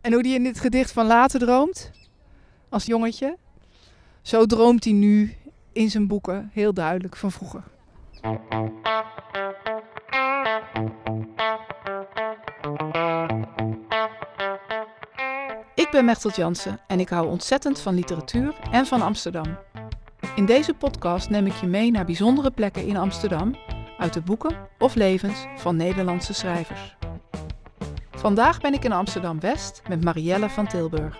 En hoe hij in dit gedicht van later droomt, als jongetje, zo droomt hij nu in zijn boeken heel duidelijk van vroeger. Ik ben Mechtelt Jansen en ik hou ontzettend van literatuur en van Amsterdam. In deze podcast neem ik je mee naar bijzondere plekken in Amsterdam uit de boeken of levens van Nederlandse schrijvers. Vandaag ben ik in Amsterdam West met Marielle van Tilburg.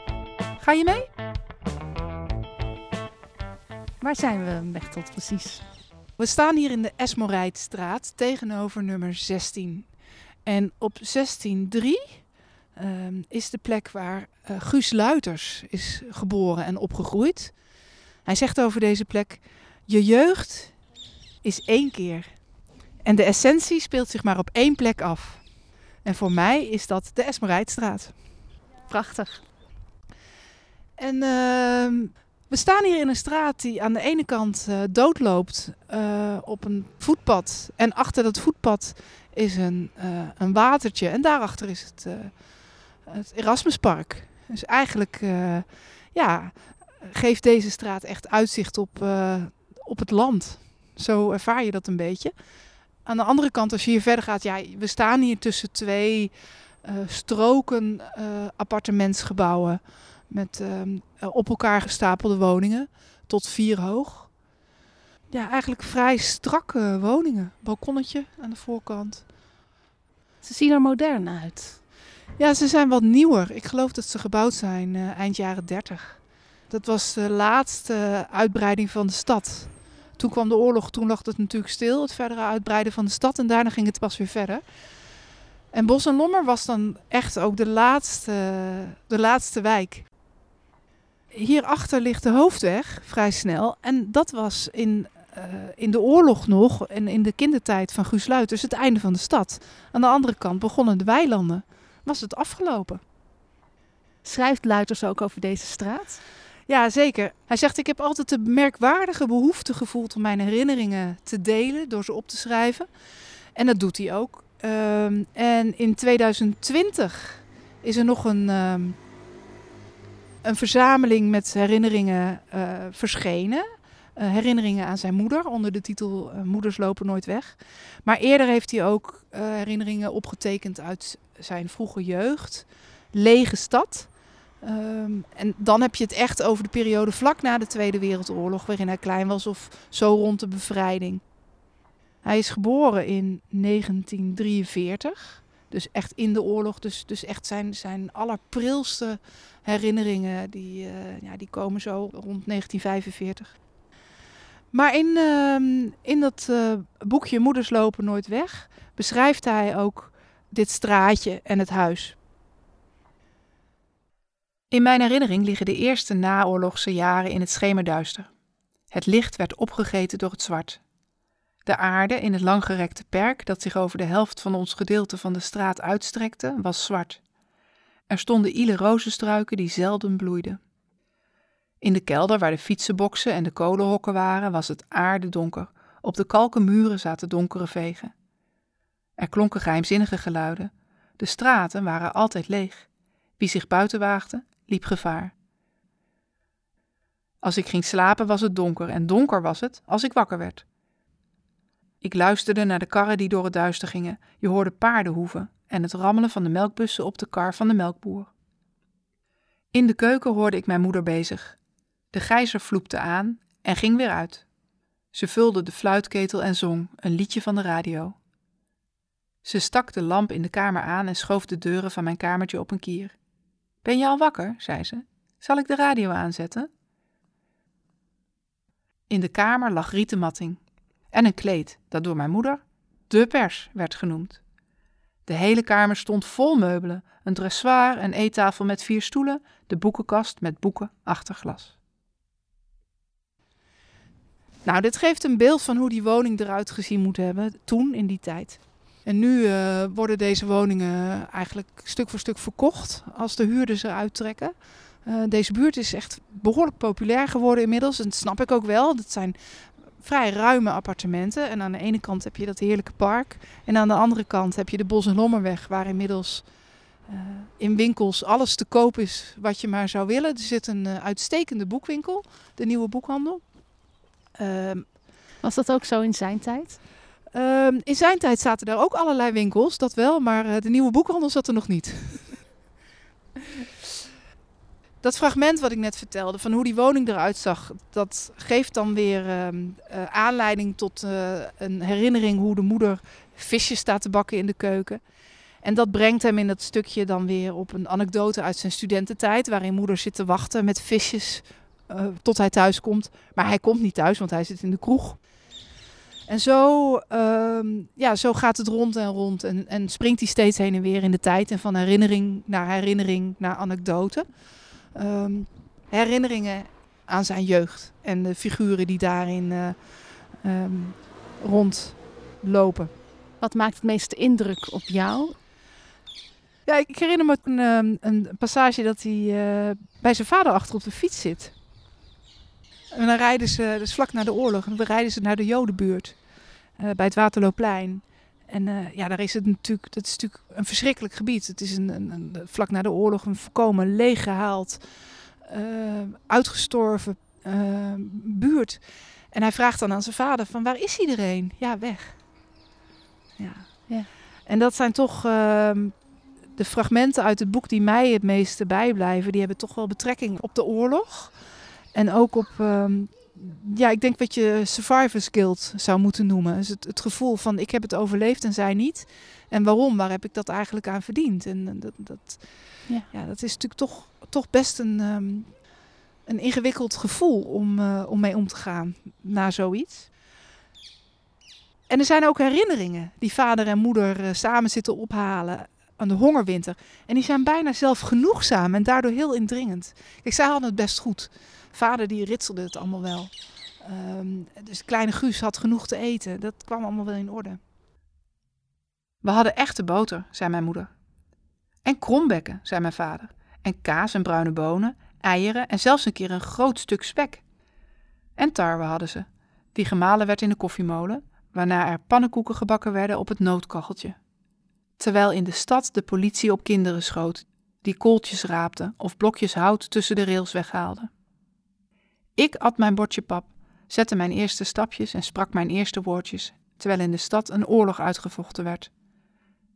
Ga je mee? Waar zijn we, Mechtelt, precies? We staan hier in de Esmorijtstraat tegenover nummer 16. En op 163 ehm, is de plek waar uh, Guus Luiters is geboren en opgegroeid. Hij zegt over deze plek: Je jeugd is één keer. En de essentie speelt zich maar op één plek af. En voor mij is dat de Esmerijtstraat. Prachtig. En uh, we staan hier in een straat die aan de ene kant uh, doodloopt uh, op een voetpad. En achter dat voetpad is een, uh, een watertje. En daarachter is het, het Erasmuspark. Dus eigenlijk ja, geeft deze straat echt uitzicht op, op het land. Zo ervaar je dat een beetje. Aan de andere kant, als je hier verder gaat, ja, we staan hier tussen twee uh, stroken uh, appartementsgebouwen met uh, op elkaar gestapelde woningen, tot vier hoog. Ja, eigenlijk vrij strakke woningen. Balkonnetje aan de voorkant. Ze zien er modern uit. Ja, ze zijn wat nieuwer. Ik geloof dat ze gebouwd zijn uh, eind jaren 30. Dat was de laatste uitbreiding van de stad. Toen kwam de oorlog, toen lag het natuurlijk stil, het verdere uitbreiden van de stad. En daarna ging het pas weer verder. En Bos en Lommer was dan echt ook de laatste, de laatste wijk. Hierachter ligt de hoofdweg vrij snel. En dat was in, uh, in de oorlog nog en in de kindertijd van Guus Luiters het einde van de stad. Aan de andere kant begonnen de weilanden. Was het afgelopen. Schrijft Luiters ook over deze straat? Ja, zeker. Hij zegt: Ik heb altijd de merkwaardige behoefte gevoeld om mijn herinneringen te delen door ze op te schrijven. En dat doet hij ook. Um, en in 2020 is er nog een, um, een verzameling met herinneringen uh, verschenen. Uh, herinneringen aan zijn moeder onder de titel uh, Moeders lopen nooit weg. Maar eerder heeft hij ook herinneringen opgetekend uit zijn vroege jeugd. Lege stad. Um, en dan heb je het echt over de periode vlak na de Tweede Wereldoorlog, waarin hij klein was of zo rond de bevrijding. Hij is geboren in 1943, dus echt in de oorlog. Dus, dus echt zijn, zijn allerprilste herinneringen, die, uh, ja, die komen zo rond 1945. Maar in, uh, in dat uh, boekje Moeders lopen nooit weg beschrijft hij ook dit straatje en het huis. In mijn herinnering liggen de eerste naoorlogse jaren in het schemerduister. Het licht werd opgegeten door het zwart. De aarde in het langgerekte perk dat zich over de helft van ons gedeelte van de straat uitstrekte, was zwart. Er stonden ile rozenstruiken die zelden bloeiden. In de kelder waar de fietsenboksen en de kolenhokken waren, was het aardedonker. Op de kalken muren zaten donkere vegen. Er klonken geheimzinnige geluiden. De straten waren altijd leeg. Wie zich buiten waagde, liep gevaar. Als ik ging slapen was het donker en donker was het als ik wakker werd. Ik luisterde naar de karren die door het duister gingen. Je hoorde paardenhoeven en het rammelen van de melkbussen op de kar van de melkboer. In de keuken hoorde ik mijn moeder bezig. De gijzer vloepte aan en ging weer uit. Ze vulde de fluitketel en zong een liedje van de radio. Ze stak de lamp in de kamer aan en schoof de deuren van mijn kamertje op een kier. Ben je al wakker? zei ze. Zal ik de radio aanzetten? In de kamer lag rieten matting en een kleed dat door mijn moeder de pers werd genoemd. De hele kamer stond vol meubelen, een dressoir, een eettafel met vier stoelen, de boekenkast met boeken achter glas. Nou, dit geeft een beeld van hoe die woning eruit gezien moet hebben toen in die tijd. En nu uh, worden deze woningen eigenlijk stuk voor stuk verkocht als de huurders eruit trekken. Uh, deze buurt is echt behoorlijk populair geworden inmiddels. En dat snap ik ook wel. Dat zijn vrij ruime appartementen. En aan de ene kant heb je dat heerlijke park. En aan de andere kant heb je de Bos- en Lommerweg, waar inmiddels in winkels alles te koop is wat je maar zou willen. Er zit een uitstekende boekwinkel, de nieuwe boekhandel. Ehm, Was dat ook zo in zijn tijd? Ehm, in zijn tijd zaten er ook allerlei winkels, dat wel, maar de nieuwe boekhandel zat er nog niet. dat fragment wat ik net vertelde, van hoe die woning eruit zag, dat geeft dan weer ehm, eh, aanleiding tot uh, een herinnering hoe de moeder visjes staat te bakken in de keuken. En dat brengt hem in dat stukje dan weer op een anekdote uit zijn studententijd, waarin moeder zit te wachten met visjes tot hij thuis komt. Maar hij komt niet thuis, want hij zit in de kroeg. En zo, ehm, ja, zo gaat het rond en rond en, en springt hij steeds heen en weer in de tijd en van herinnering naar herinnering naar anekdote. Ehm, herinneringen aan zijn jeugd en de figuren die daarin uh, um, rondlopen. Wat maakt het meeste indruk op jou? Ja, ik herinner me een, een passage dat hij uh, bij zijn vader achter op de fiets zit. En dan rijden ze, dus vlak na de oorlog, dan rijden ze naar de Jodenbuurt uh, bij het Waterlooplein. En uh, ja, daar is het natuurlijk, dat is natuurlijk een verschrikkelijk gebied. Het is een, een, een vlak na de oorlog een volkomen leeggehaald, uh, uitgestorven buurt. En hij vraagt dan aan zijn vader van waar is iedereen? Ja, weg. Ja. ja. En dat zijn toch ehm, de fragmenten uit het boek die mij het meeste bijblijven. Die hebben toch wel betrekking op de oorlog. En ook op um, ja, ik denk wat je survivors guilt zou moeten noemen. Dus het, het, gevoel van ik heb het overleefd en zij niet. En waarom? Waar heb ik dat eigenlijk aan verdiend? En dat, dat, ja. ja dat is natuurlijk toch, toch best een, um, een ingewikkeld gevoel om, uh, om mee om te gaan na zoiets. En er zijn ook herinneringen die vader en moeder uh, samen zitten ophalen aan de hongerwinter. En die zijn bijna zelfgenoegzaam en daardoor heel indringend. Kijk, zij hadden het best goed. Vader die ritselde het allemaal wel. Um, dus kleine Guus had genoeg te eten. Dat kwam allemaal wel in orde. We hadden echte boter, zei mijn moeder. En krombekken, zei mijn vader. En kaas en bruine bonen, eieren en zelfs een keer een groot stuk spek. En tarwe hadden ze, die gemalen werd in de koffiemolen, waarna er pannenkoeken gebakken werden op het noodkacheltje. Terwijl in de stad de politie op kinderen schoot, die kooltjes raapten of blokjes hout tussen de rails weghaalden. Ik at mijn bordje pap, zette mijn eerste stapjes en sprak mijn eerste woordjes, terwijl in de stad een oorlog uitgevochten werd.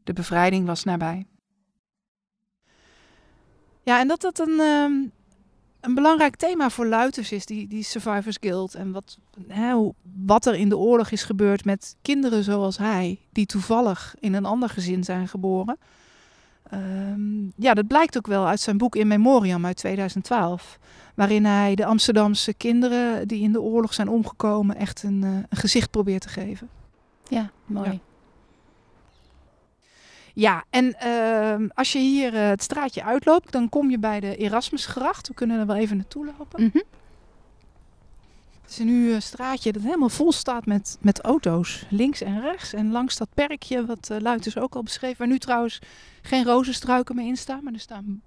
De bevrijding was nabij. Ja, en dat dat een, um, een belangrijk thema voor Luiters is, die, die Survivors Guild. En wat, hè, wat er in de oorlog is gebeurd met kinderen zoals hij, die toevallig in een ander gezin zijn geboren. Um, ja, dat blijkt ook wel uit zijn boek In Memoriam uit 2012 waarin hij de Amsterdamse kinderen die in de oorlog zijn omgekomen echt een, uh, een gezicht probeert te geven. Ja, mooi. Ja, ja en uh, als je hier uh, het straatje uitloopt, dan kom je bij de Erasmusgracht. We kunnen er wel even naartoe lopen. Mm -hmm. Het is nu een straatje dat helemaal vol staat met, met auto's, links en rechts. En langs dat perkje, wat uh, ook al beschreef, waar nu trouwens geen rozenstruiken meer in staan, maar er staan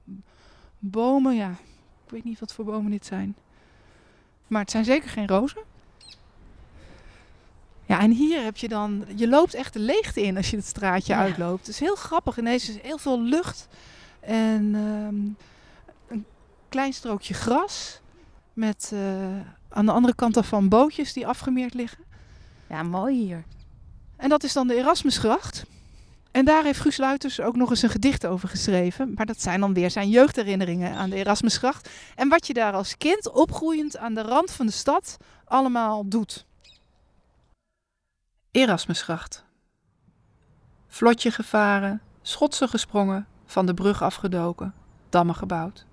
bomen, ja, ik weet niet wat voor bomen dit zijn. Maar het zijn zeker geen rozen. Ja, en hier heb je dan... Je loopt echt de leegte in als je het straatje ja. uitloopt. Het is heel grappig. Ineens is heel veel lucht. En um, een klein strookje gras. Met uh, aan de andere kant daarvan bootjes die afgemeerd liggen. Ja, mooi hier. En dat is dan de Erasmusgracht. En daar heeft Guus Luiters ook nog eens een gedicht over geschreven. Maar dat zijn dan weer zijn jeugdherinneringen aan de Erasmusgracht. En wat je daar als kind opgroeiend aan de rand van de stad allemaal doet. Erasmusgracht. Vlotje gevaren, schotsen gesprongen, van de brug afgedoken, dammen gebouwd.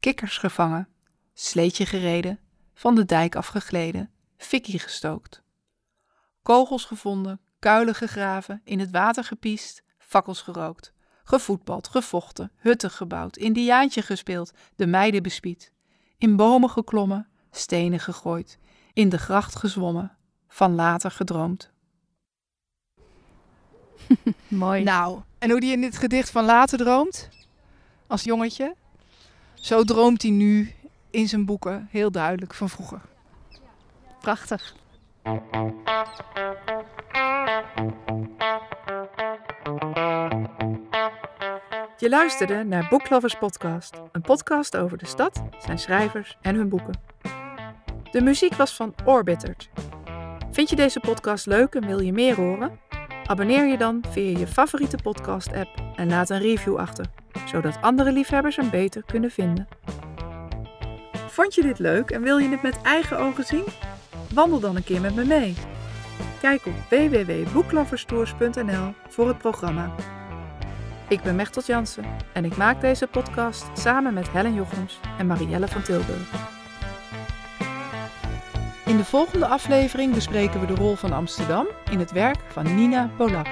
Kikkers gevangen, sleetje gereden, van de dijk afgegleden, fikkie gestookt. Kogels gevonden, kuilen gegraven, in het water gepiest, fakkels gerookt, gevoetbald, gevochten, hutten gebouwd, indiaantje gespeeld, de meiden bespied, in bomen geklommen, stenen gegooid, in de gracht gezwommen, van later gedroomd. Mooi. Nou, en hoe die in dit gedicht van later droomt, als jongetje, zo droomt hij nu in zijn boeken heel duidelijk van vroeger. Prachtig. Je luisterde naar Booklovers Podcast, een podcast over de stad, zijn schrijvers en hun boeken. De muziek was van Orbitert. Vind je deze podcast leuk en wil je meer horen? Abonneer je dan via je favoriete podcast-app en laat een review achter, zodat andere liefhebbers hem beter kunnen vinden. Vond je dit leuk en wil je het met eigen ogen zien? Wandel dan een keer met me mee. Kijk op www.boekloverstours.nl voor het programma. Ik ben Mechtel Jansen en ik maak deze podcast samen met Helen Jochems en Marielle van Tilburg. In de volgende aflevering bespreken we de rol van Amsterdam in het werk van Nina Polak.